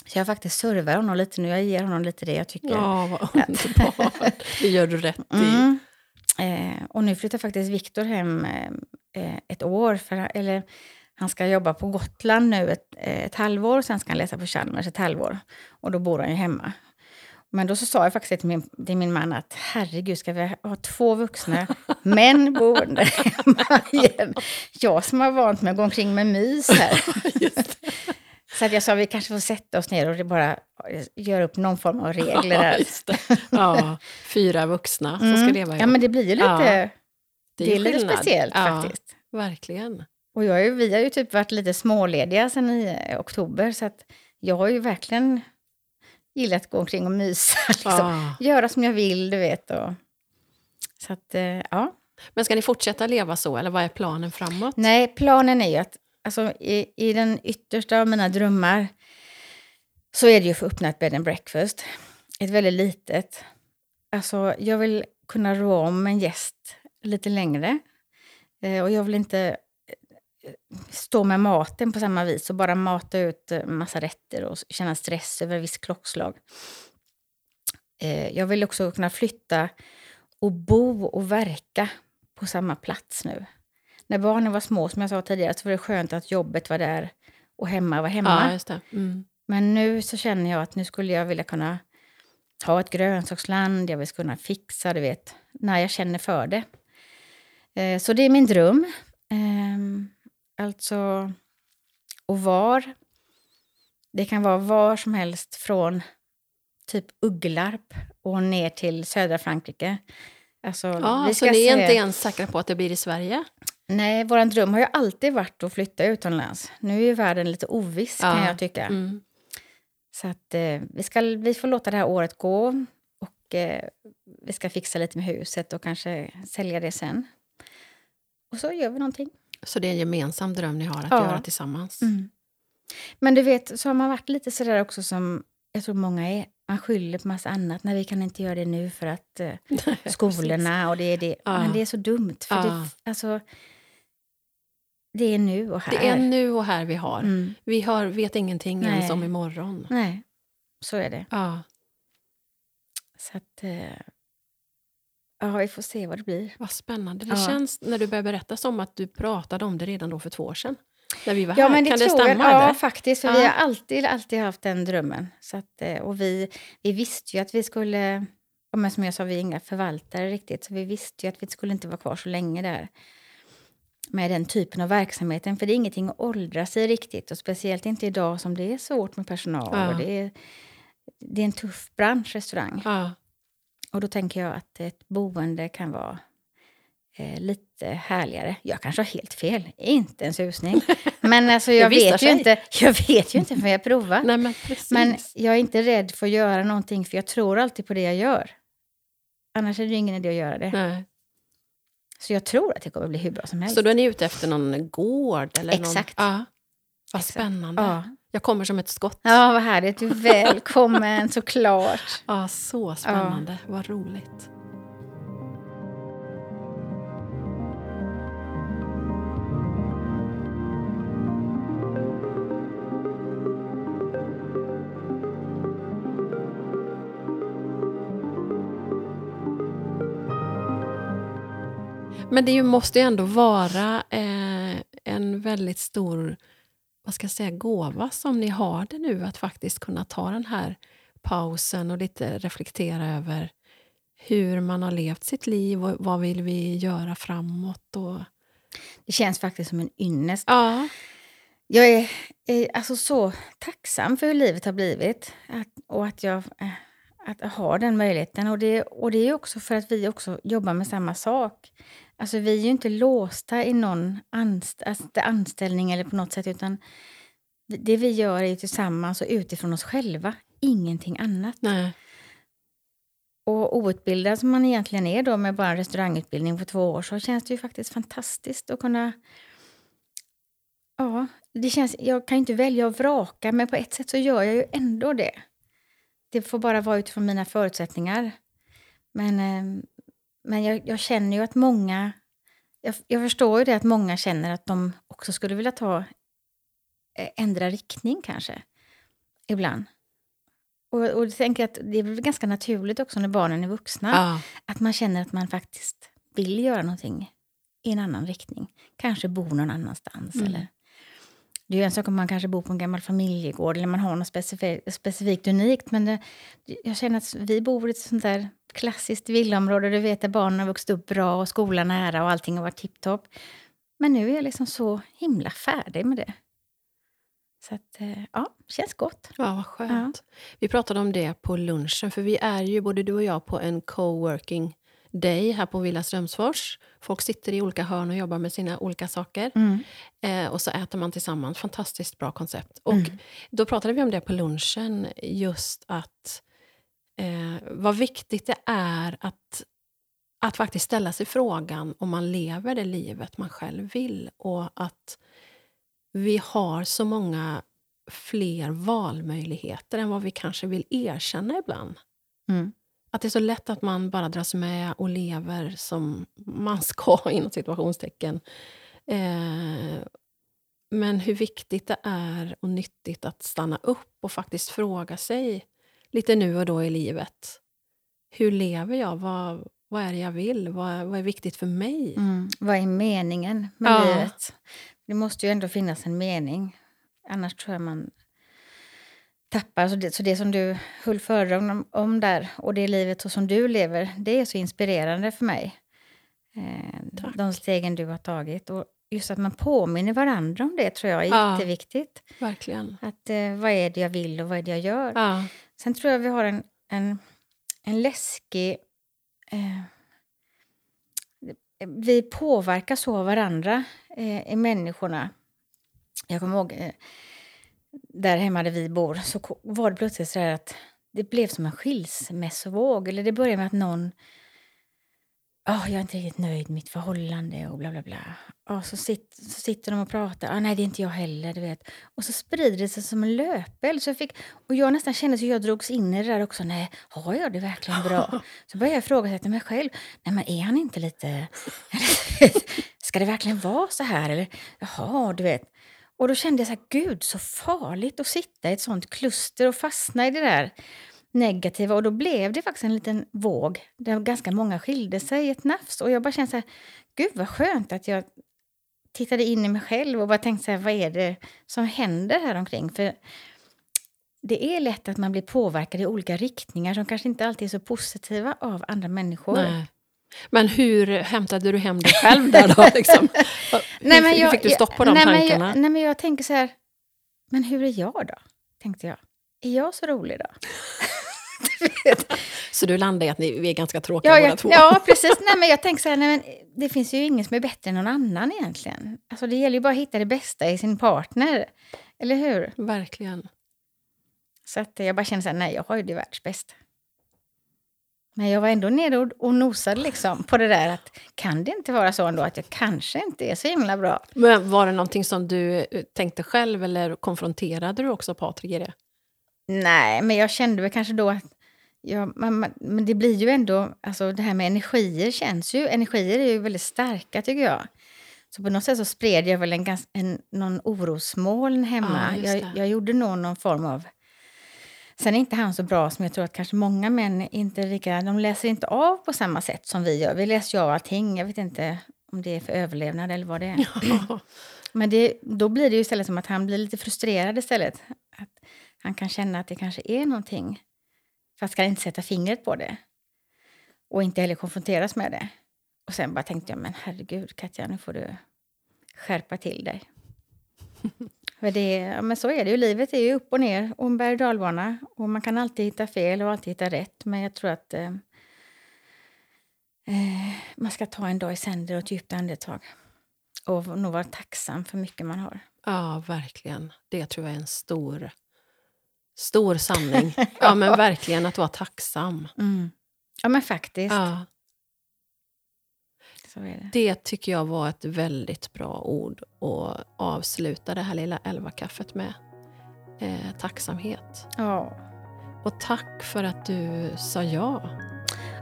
Så jag faktiskt servar honom lite nu. Jag ger honom lite det jag tycker. Ja, vad (laughs) underbart. Det gör du rätt i. Mm. Eh, och nu flyttar faktiskt Viktor hem eh, ett år. För, eller, han ska jobba på Gotland nu ett, eh, ett halvår, sen ska han läsa på Chalmers ett halvår. Och då bor han ju hemma. Men då så sa jag faktiskt till min, till min man att herregud, ska vi ha två vuxna män boende hemma igen? Jag som har vant mig att gå omkring med mys här. (laughs) Så att jag sa vi kanske får sätta oss ner och det bara göra upp någon form av regler Ja, det. ja, fyra vuxna som ska Mm. leva ihop. Ja, men det blir ju lite, Ja, det är lite skillnad. speciellt ja, faktiskt. Verkligen. Och jag är, vi har ju typ varit lite smålediga sen i eh, oktober så att jag har ju verkligen gillat att gå omkring och mysa. (laughs) Liksom. Ja. Göra som jag vill, du vet. Och, så att, eh, ja. Men ska ni fortsätta leva så, eller vad är planen framåt? Nej, planen är ju att alltså, i, i den yttersta av mina drömmar så är det ju för att öppna ett bed and breakfast. Ett väldigt litet. Alltså, jag vill kunna rå om en gäst lite längre. Eh, och jag vill inte stå med maten på samma vis och bara mata ut eh, massa rätter och känna stress över ett visst klockslag. Eh, jag vill också kunna flytta och bo och verka på samma plats nu. När barnen var små, som jag sa tidigare, så var det skönt att jobbet var där och hemma var hemma. Ja. Mm. Men nu så känner jag att nu skulle jag vilja kunna ha ett grönsaksland, jag vill kunna fixa, du vet, när jag känner för det. Eh, så det är min dröm. Alltså, och var. Det kan vara var som helst från typ Ugglarp och ner till södra Frankrike. Alltså, Ja, vi så ska ni är se- inte ens säkra på att det blir i Sverige? Nej, vår dröm har ju alltid varit att flytta utomlands. Nu är ju världen lite oviss kan Ja, jag tycka. Mm. Så att eh, vi, ska, vi får låta det här året gå och eh, vi ska fixa lite med huset och kanske sälja det sen. Och så gör vi någonting. Så det är en gemensam dröm ni har att Ja. göra tillsammans? Men du vet, så har man varit lite sådär också som jag tror många är. Man skyller på massa annat. Nej, vi kan inte göra det nu för att eh, (laughs) skolorna och det är det. Ja. Men det är så dumt. För Ja. det, alltså, det är nu och här. Det är nu och här vi har. Mm. Vi har, vet ingenting Nej. ens om imorgon. Nej, så är det. Ja. Så att... Ja, vi får se vad det blir. Vad spännande. Det Ja. känns, när du börjar berätta, som att du pratade om det redan då för två år sedan. När vi var Ja, här. men det kan det tror jag. stämma? Ja, eller? faktiskt. För Ja. Vi har alltid, alltid haft den drömmen. Så att, eh, och vi, vi visste ju att vi skulle... Men som jag sa, vi är inga förvaltare riktigt. Så vi visste ju att vi skulle inte vara kvar så länge där med den typen av verksamheten. För det är ingenting att åldras i riktigt. Och speciellt inte idag som det är svårt med personal. Ja. Och det, är, det är en tuff bransch, restaurang. Ja. Och då tänker jag att ett boende kan vara eh, lite härligare. Jag kanske har helt fel, inte en susning. (laughs) Men alltså, jag, vet ju sig. inte, jag vet ju inte för jag provar. Nej, men. Men jag är inte rädd för att göra någonting för jag tror alltid på det jag gör. Annars är det ju ingen idé att göra det. Nej. Så jag tror att det kommer bli hur bra som helst. Så då är ni ute efter någon gård? Eller Exakt. Någon... Ja. Vad Exakt. spännande. ja. Jag kommer som ett skott. ja, vad härligt. Du är välkommen (laughs) såklart. Ja, så spännande. Vad roligt. Men det måste ju ändå vara eh, en väldigt stor vad ska jag säga, gåva som ni har det nu, att faktiskt kunna ta den här pausen och lite reflektera över hur man har levt sitt liv och vad vill vi göra framåt. Och... Det känns faktiskt som en ynnest. Ja, Jag är, är alltså så tacksam för hur livet har blivit att, och att jag eh, att ha den möjligheten. Och det, och det är också för att vi också jobbar med samma sak. Alltså vi är ju inte låsta i någon anst alltså, anställning eller på något sätt utan det vi gör är ju tillsammans och utifrån oss själva, ingenting annat. nej. Och outbildad som man egentligen är då med bara en restaurangutbildning på två år så känns det ju faktiskt fantastiskt att kunna... Ja, det känns, jag kan ju inte välja och vraka men på ett sätt så gör jag ju ändå det. Det får bara vara utifrån mina förutsättningar. Men, eh, men jag, jag känner ju att många... Jag, jag förstår ju det att många känner att de också skulle vilja ta eh, ändra riktning kanske. Ibland. Och, och jag tänker att det är väl ganska naturligt också när barnen är vuxna. Ja, Att man känner att man faktiskt vill göra någonting i en annan riktning. Kanske bo någon annanstans. Mm. Eller. Det är ju en sak om man kanske bor på en gammal familjegård eller man har något specifikt, specifikt unikt. Men det, jag känner att vi bor i ett sånt där klassiskt villaområde. Du vet där barnen har vuxit upp bra och skolan nära och allting har varit tipptopp. Men nu är jag liksom så himla färdig med det. Så att, eh, ja, känns gott. ja, vad skönt. Vi pratade om det på lunchen, för vi är ju både du och jag på en co-working day här på Villa Strömsfors. Folk sitter i olika hörn och jobbar med sina olika saker. Mm. Eh, och så äter man tillsammans. Fantastiskt bra koncept. Och Mm. då pratade vi om det på lunchen, just att eh, vad viktigt det är att, att faktiskt ställa sig frågan om man lever det livet man själv vill. Och att vi har så många fler valmöjligheter än vad vi kanske vill erkänna ibland. Mm. Att det är så lätt att man bara dras med och lever som man ska, (laughs) inom situationstecken. Eh, men hur viktigt det är och nyttigt att stanna upp och faktiskt fråga sig lite nu och då i livet. Hur lever jag? Vad, vad är det jag vill? Vad, vad är viktigt för mig? Mm. Vad är meningen med Ja. livet? Det måste ju ändå finnas en mening. Annars tror jag man tappar. Så det, så det som du höll föredrag om, om där och det livet så som du lever, det är så inspirerande för mig. Eh, de stegen du har tagit. Och just att man påminner varandra om det tror jag är Ja. jätteviktigt. Verkligen. Att, eh, vad är det jag vill och vad är det jag gör? Ja. Sen tror jag vi har en, en, en läskig... Eh, vi påverkar så varandra, eh, i människorna. Jag kommer ihåg, eh, där hemma där vi bor, så var det plötsligt så här att det blev som en skilsmässovåg. Eller det började med att någon... "Ah, jag är inte riktigt nöjd med mitt förhållande och bla bla bla. Och så, sit, så sitter de och pratar. Ah, nej, det är inte jag heller. Du vet. Och så sprider det sig som en löpeld. Så jag fick, och jag nästan kände att jag drogs in i det där också. Nej, har jag det verkligen bra? (laughs) Så började jag ifrågasätta mig själv. Nej, men är han inte lite... (laughs) Ska det verkligen vara så här? Eller, jaha, du vet. Och då kände jag så här, gud så farligt att sitta i ett sånt kluster och fastna i det där. negativa. Och då blev det faktiskt en liten våg där ganska många skilde sig i ett nafs. Och jag bara kände så här, gud vad skönt att jag tittade in i mig själv och bara tänkte så här, vad är det som händer här omkring? För det är lätt att man blir påverkad i olika riktningar som kanske inte alltid är så positiva av andra människor. Nej. Men hur hämtade du hem dig (laughs) själv där då? Liksom? (laughs) nej, men jag, fick du stopp på de nej, tankarna? Men jag, nej, men jag tänker så här, men hur är jag då? Tänkte jag. Är jag så rolig då? (laughs) så du landade i att ni, är ganska tråkiga ja, båda jag, två? Ja, precis. Nej, men jag tänker så här, nej, men det finns ju ingen som är bättre än någon annan egentligen. Alltså, det gäller ju bara att hitta det bästa i sin partner. Eller hur? Verkligen. Så att jag bara känner så här, nej, jag har ju det världsbästa. Men jag var ändå nere och, och nosade liksom på det där att kan det inte vara så ändå att jag kanske inte är så himla bra? Men var det någonting som du eh, tänkte själv eller konfronterade du också Patrik i det? Nej, men jag kände väl kanske då att Ja, man, men det blir ju ändå, alltså det här med energier känns ju, energier är ju väldigt starka tycker jag. Så på något sätt så spred jag väl en, en, någon orosmoln hemma. Ja, jag, jag gjorde nog någon form av... Sen är inte han så bra som jag tror att kanske många män inte lika... De läser inte av på samma sätt som vi gör. Vi läser ju av allting. Jag vet inte om det är för överlevnad eller vad det är. Ja. (clears throat) Men det, då blir det ju istället som att han blir lite frustrerad istället. Att han kan känna att det kanske är någonting Fast kan inte sätta fingret på det. Och inte heller konfronteras med det. Och sen bara tänkte jag, men herregud Katja, nu får du skärpa till dig. (laughs) För det, ja, men så är det ju. Livet är ju upp och ner och en berg och dalbana. Och man kan alltid hitta fel och alltid hitta rätt. Men jag tror att eh, eh, man ska ta en dag i sänder och ett djupt andetag. Och nog vara tacksam för mycket man har. Ja, verkligen. Det tror jag är en stor Stor sanning. Ja, men (laughs) verkligen att vara tacksam. Mm. Ja, men faktiskt. Ja. Det. det tycker jag var ett väldigt bra ord att avsluta det här lilla elvakaffet med. Eh, tacksamhet. Ja. Och tack för att du sa ja.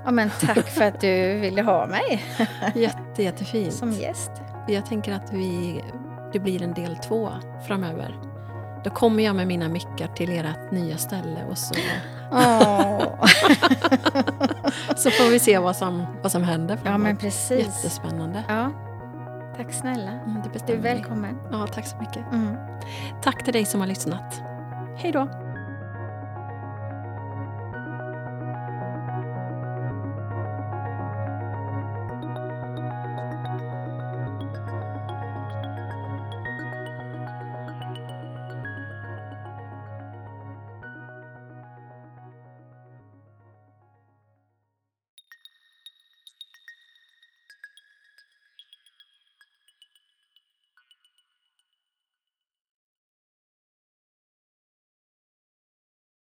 Ja, men tack för att du ville ha mig. (laughs) Jätte, jättefint. Som gäst. Jag tänker att vi, det blir en del två framöver. Då kommer jag med mina mickar till ert nya ställe och så... Oh. (laughs) så får vi se vad som, vad som händer. Framåt. Ja, men precis. Jättespännande. Ja. Tack snälla. Mm, du är välkommen. Ja, tack så mycket. Mm. Tack till dig som har lyssnat. Hej då.